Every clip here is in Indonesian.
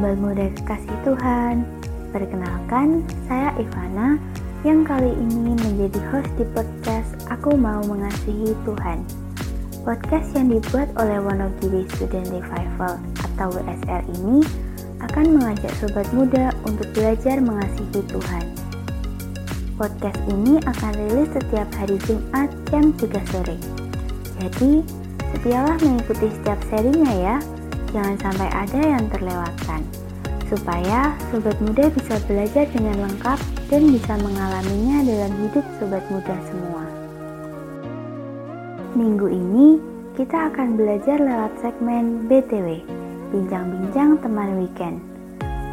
Sobat Muda Kasih Tuhan Perkenalkan, saya Ivana yang kali ini menjadi host di podcast Aku Mau Mengasihi Tuhan Podcast yang dibuat oleh Wonogiri Student Revival atau WSR ini akan mengajak sobat muda untuk belajar mengasihi Tuhan. Podcast ini akan rilis setiap hari Jumat jam 3 sore. Jadi, setialah mengikuti setiap serinya ya jangan sampai ada yang terlewatkan, supaya sobat muda bisa belajar dengan lengkap dan bisa mengalaminya dalam hidup sobat muda semua. Minggu ini kita akan belajar lewat segmen BTW, Bincang-Bincang Teman Weekend.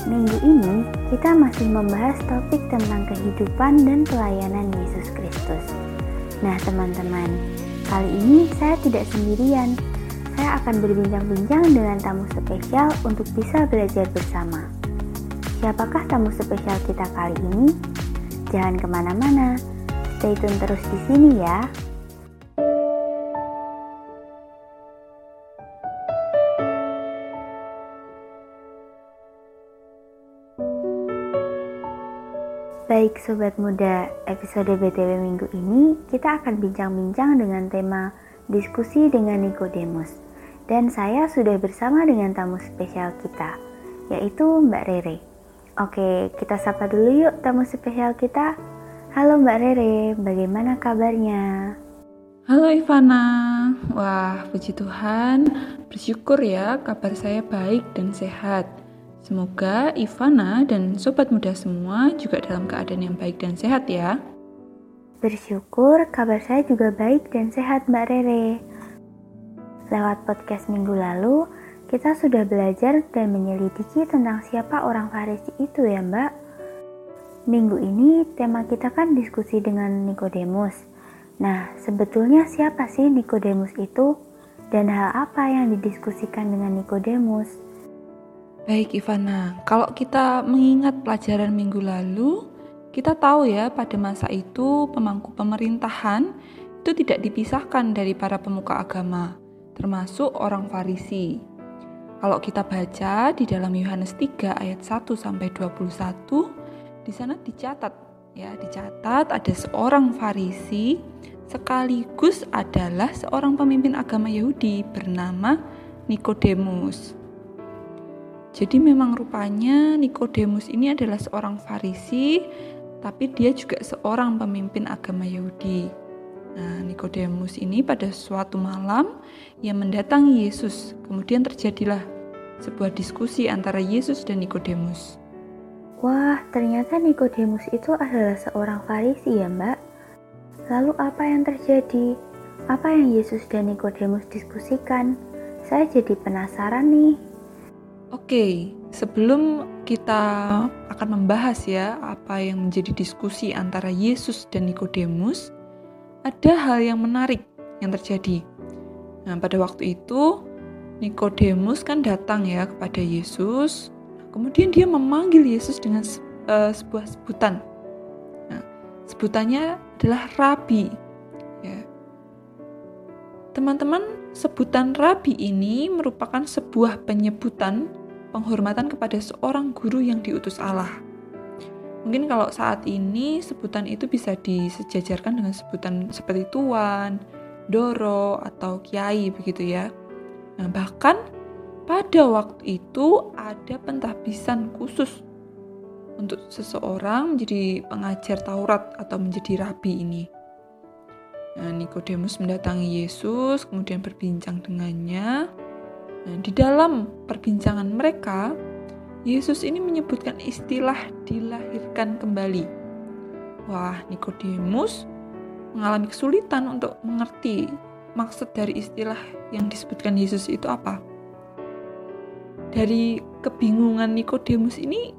Minggu ini kita masih membahas topik tentang kehidupan dan pelayanan Yesus Kristus. Nah teman-teman, kali ini saya tidak sendirian, saya akan berbincang-bincang dengan tamu spesial untuk bisa belajar bersama. Siapakah tamu spesial kita kali ini? Jangan ke mana-mana, stay tune terus di sini ya. Baik Sobat Muda, episode BTW minggu ini kita akan bincang-bincang dengan tema diskusi dengan Nikodemus dan saya sudah bersama dengan tamu spesial kita, yaitu Mbak Rere. Oke, kita sapa dulu yuk tamu spesial kita. Halo Mbak Rere, bagaimana kabarnya? Halo Ivana, wah puji Tuhan, bersyukur ya kabar saya baik dan sehat. Semoga Ivana dan sobat muda semua juga dalam keadaan yang baik dan sehat ya. Bersyukur kabar saya juga baik dan sehat Mbak Rere. Lewat podcast minggu lalu, kita sudah belajar dan menyelidiki tentang siapa orang Farisi itu ya mbak. Minggu ini tema kita kan diskusi dengan Nikodemus. Nah, sebetulnya siapa sih Nikodemus itu? Dan hal apa yang didiskusikan dengan Nikodemus? Baik Ivana, kalau kita mengingat pelajaran minggu lalu, kita tahu ya pada masa itu pemangku pemerintahan itu tidak dipisahkan dari para pemuka agama termasuk orang Farisi. Kalau kita baca di dalam Yohanes 3 ayat 1 sampai 21, di sana dicatat ya, dicatat ada seorang Farisi sekaligus adalah seorang pemimpin agama Yahudi bernama Nikodemus. Jadi memang rupanya Nikodemus ini adalah seorang Farisi, tapi dia juga seorang pemimpin agama Yahudi. Nah, Nikodemus ini pada suatu malam ia mendatangi Yesus. Kemudian terjadilah sebuah diskusi antara Yesus dan Nikodemus. Wah, ternyata Nikodemus itu adalah seorang Farisi ya, Mbak. Lalu apa yang terjadi? Apa yang Yesus dan Nikodemus diskusikan? Saya jadi penasaran nih. Oke, sebelum kita akan membahas ya apa yang menjadi diskusi antara Yesus dan Nikodemus, ada hal yang menarik yang terjadi. Nah, pada waktu itu Nikodemus kan datang ya kepada Yesus. Kemudian dia memanggil Yesus dengan uh, sebuah sebutan. Nah, sebutannya adalah rabi. Ya. Teman-teman, sebutan rabi ini merupakan sebuah penyebutan penghormatan kepada seorang guru yang diutus Allah. Mungkin kalau saat ini sebutan itu bisa disejajarkan dengan sebutan seperti tuan, doro, atau kiai begitu ya. Nah, bahkan pada waktu itu ada pentahbisan khusus untuk seseorang menjadi pengajar Taurat atau menjadi rabi ini. Nah, Nikodemus mendatangi Yesus, kemudian berbincang dengannya. Nah, di dalam perbincangan mereka, Yesus ini menyebutkan istilah dilahirkan kembali. Wah, Nikodemus mengalami kesulitan untuk mengerti maksud dari istilah yang disebutkan Yesus itu apa. Dari kebingungan Nikodemus ini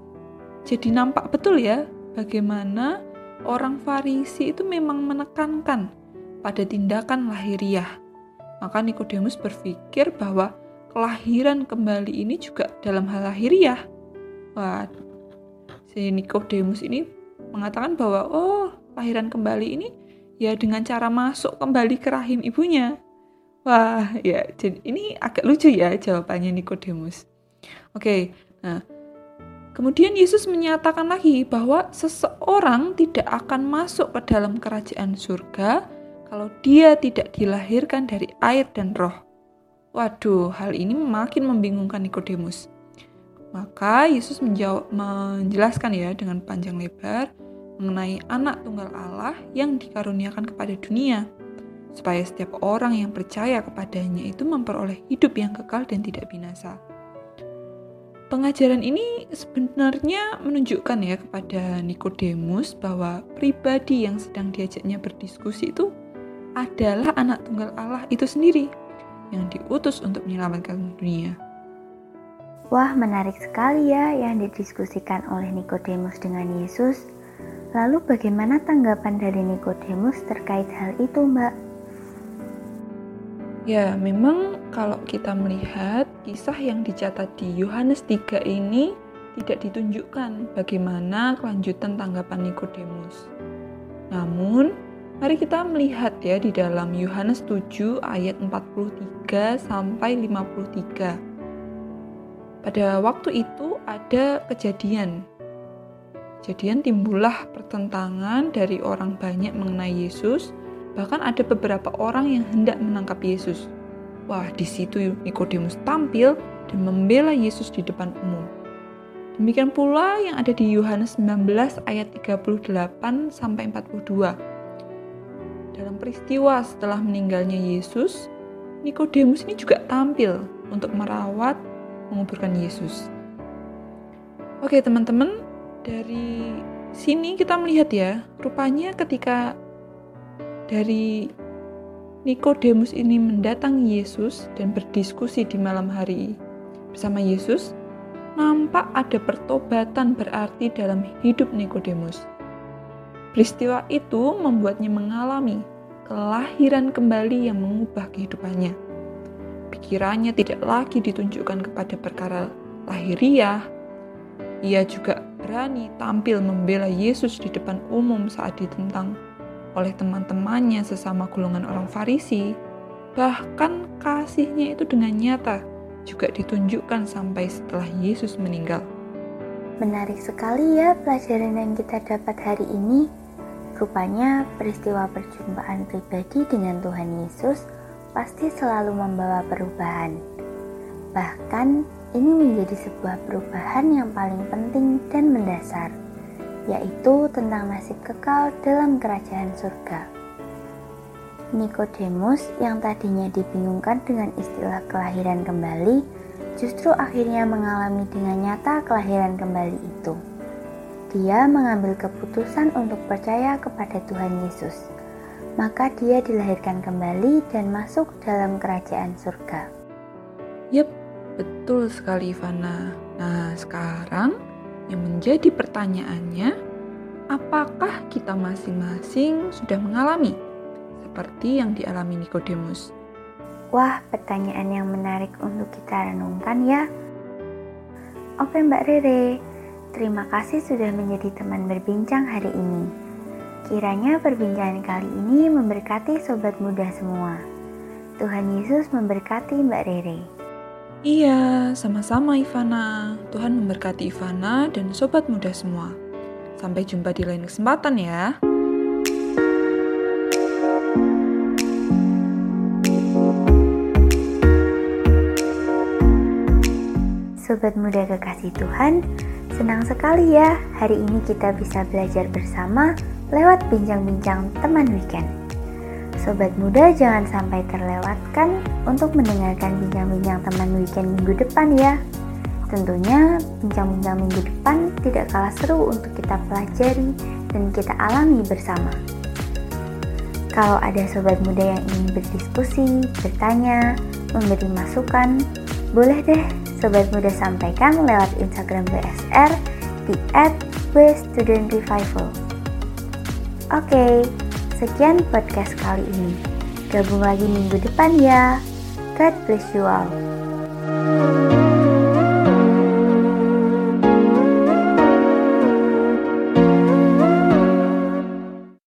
jadi nampak betul ya bagaimana orang Farisi itu memang menekankan pada tindakan lahiriah. Maka Nikodemus berpikir bahwa kelahiran kembali ini juga dalam hal lahiriah Wah, si Nikodemus ini mengatakan bahwa oh lahiran kembali ini ya dengan cara masuk kembali ke rahim ibunya. Wah, ya jadi ini agak lucu ya jawabannya Nikodemus. Oke, nah Kemudian Yesus menyatakan lagi bahwa seseorang tidak akan masuk ke dalam kerajaan surga kalau dia tidak dilahirkan dari air dan roh. Waduh, hal ini makin membingungkan Nikodemus. Maka Yesus menjawab, menjelaskan ya dengan panjang lebar mengenai anak tunggal Allah yang dikaruniakan kepada dunia, supaya setiap orang yang percaya kepadanya itu memperoleh hidup yang kekal dan tidak binasa. Pengajaran ini sebenarnya menunjukkan ya kepada Nikodemus bahwa pribadi yang sedang diajaknya berdiskusi itu adalah anak tunggal Allah itu sendiri yang diutus untuk menyelamatkan dunia. Wah, menarik sekali ya yang didiskusikan oleh Nikodemus dengan Yesus. Lalu bagaimana tanggapan dari Nikodemus terkait hal itu, Mbak? Ya, memang kalau kita melihat kisah yang dicatat di Yohanes 3 ini tidak ditunjukkan bagaimana kelanjutan tanggapan Nikodemus. Namun, mari kita melihat ya di dalam Yohanes 7 ayat 43 sampai 53. Pada waktu itu ada kejadian. Kejadian timbullah pertentangan dari orang banyak mengenai Yesus Bahkan ada beberapa orang yang hendak menangkap Yesus. Wah, di situ Nikodemus tampil dan membela Yesus di depan umum. Demikian pula yang ada di Yohanes 19 ayat 38 sampai 42. Dalam peristiwa setelah meninggalnya Yesus, Nikodemus ini juga tampil untuk merawat menguburkan Yesus. Oke, teman-teman, dari sini kita melihat ya, rupanya ketika dari Nikodemus ini mendatangi Yesus dan berdiskusi di malam hari bersama Yesus, nampak ada pertobatan berarti dalam hidup Nikodemus. Peristiwa itu membuatnya mengalami kelahiran kembali yang mengubah kehidupannya. Pikirannya tidak lagi ditunjukkan kepada perkara lahiriah. Ia juga berani tampil membela Yesus di depan umum saat ditentang oleh teman-temannya sesama golongan orang Farisi. Bahkan kasihnya itu dengan nyata juga ditunjukkan sampai setelah Yesus meninggal. Menarik sekali ya pelajaran yang kita dapat hari ini. Rupanya peristiwa perjumpaan pribadi dengan Tuhan Yesus pasti selalu membawa perubahan. Bahkan ini menjadi sebuah perubahan yang paling penting dan mendasar yaitu tentang nasib kekal dalam kerajaan surga. Nikodemus yang tadinya dibingungkan dengan istilah kelahiran kembali, justru akhirnya mengalami dengan nyata kelahiran kembali itu. Dia mengambil keputusan untuk percaya kepada Tuhan Yesus. Maka dia dilahirkan kembali dan masuk dalam kerajaan surga. Yep, betul sekali Ivana. Nah, sekarang yang menjadi pertanyaannya, apakah kita masing-masing sudah mengalami seperti yang dialami Nikodemus? Wah, pertanyaan yang menarik untuk kita renungkan ya. Oke Mbak Rere, terima kasih sudah menjadi teman berbincang hari ini. Kiranya perbincangan kali ini memberkati sobat muda semua. Tuhan Yesus memberkati Mbak Rere. Iya, sama-sama Ivana. Tuhan memberkati Ivana dan sobat muda semua. Sampai jumpa di lain kesempatan ya. Sobat muda kekasih Tuhan, senang sekali ya hari ini kita bisa belajar bersama lewat bincang-bincang teman weekend. Sobat muda jangan sampai terlewatkan untuk mendengarkan bincang-bincang teman weekend minggu depan ya. Tentunya bincang-bincang minggu depan tidak kalah seru untuk kita pelajari dan kita alami bersama. Kalau ada sobat muda yang ingin berdiskusi, bertanya, memberi masukan, boleh deh sobat muda sampaikan lewat Instagram BSR di @studentrevival. Oke, Sekian podcast kali ini. Gabung lagi minggu depan ya. God bless you all.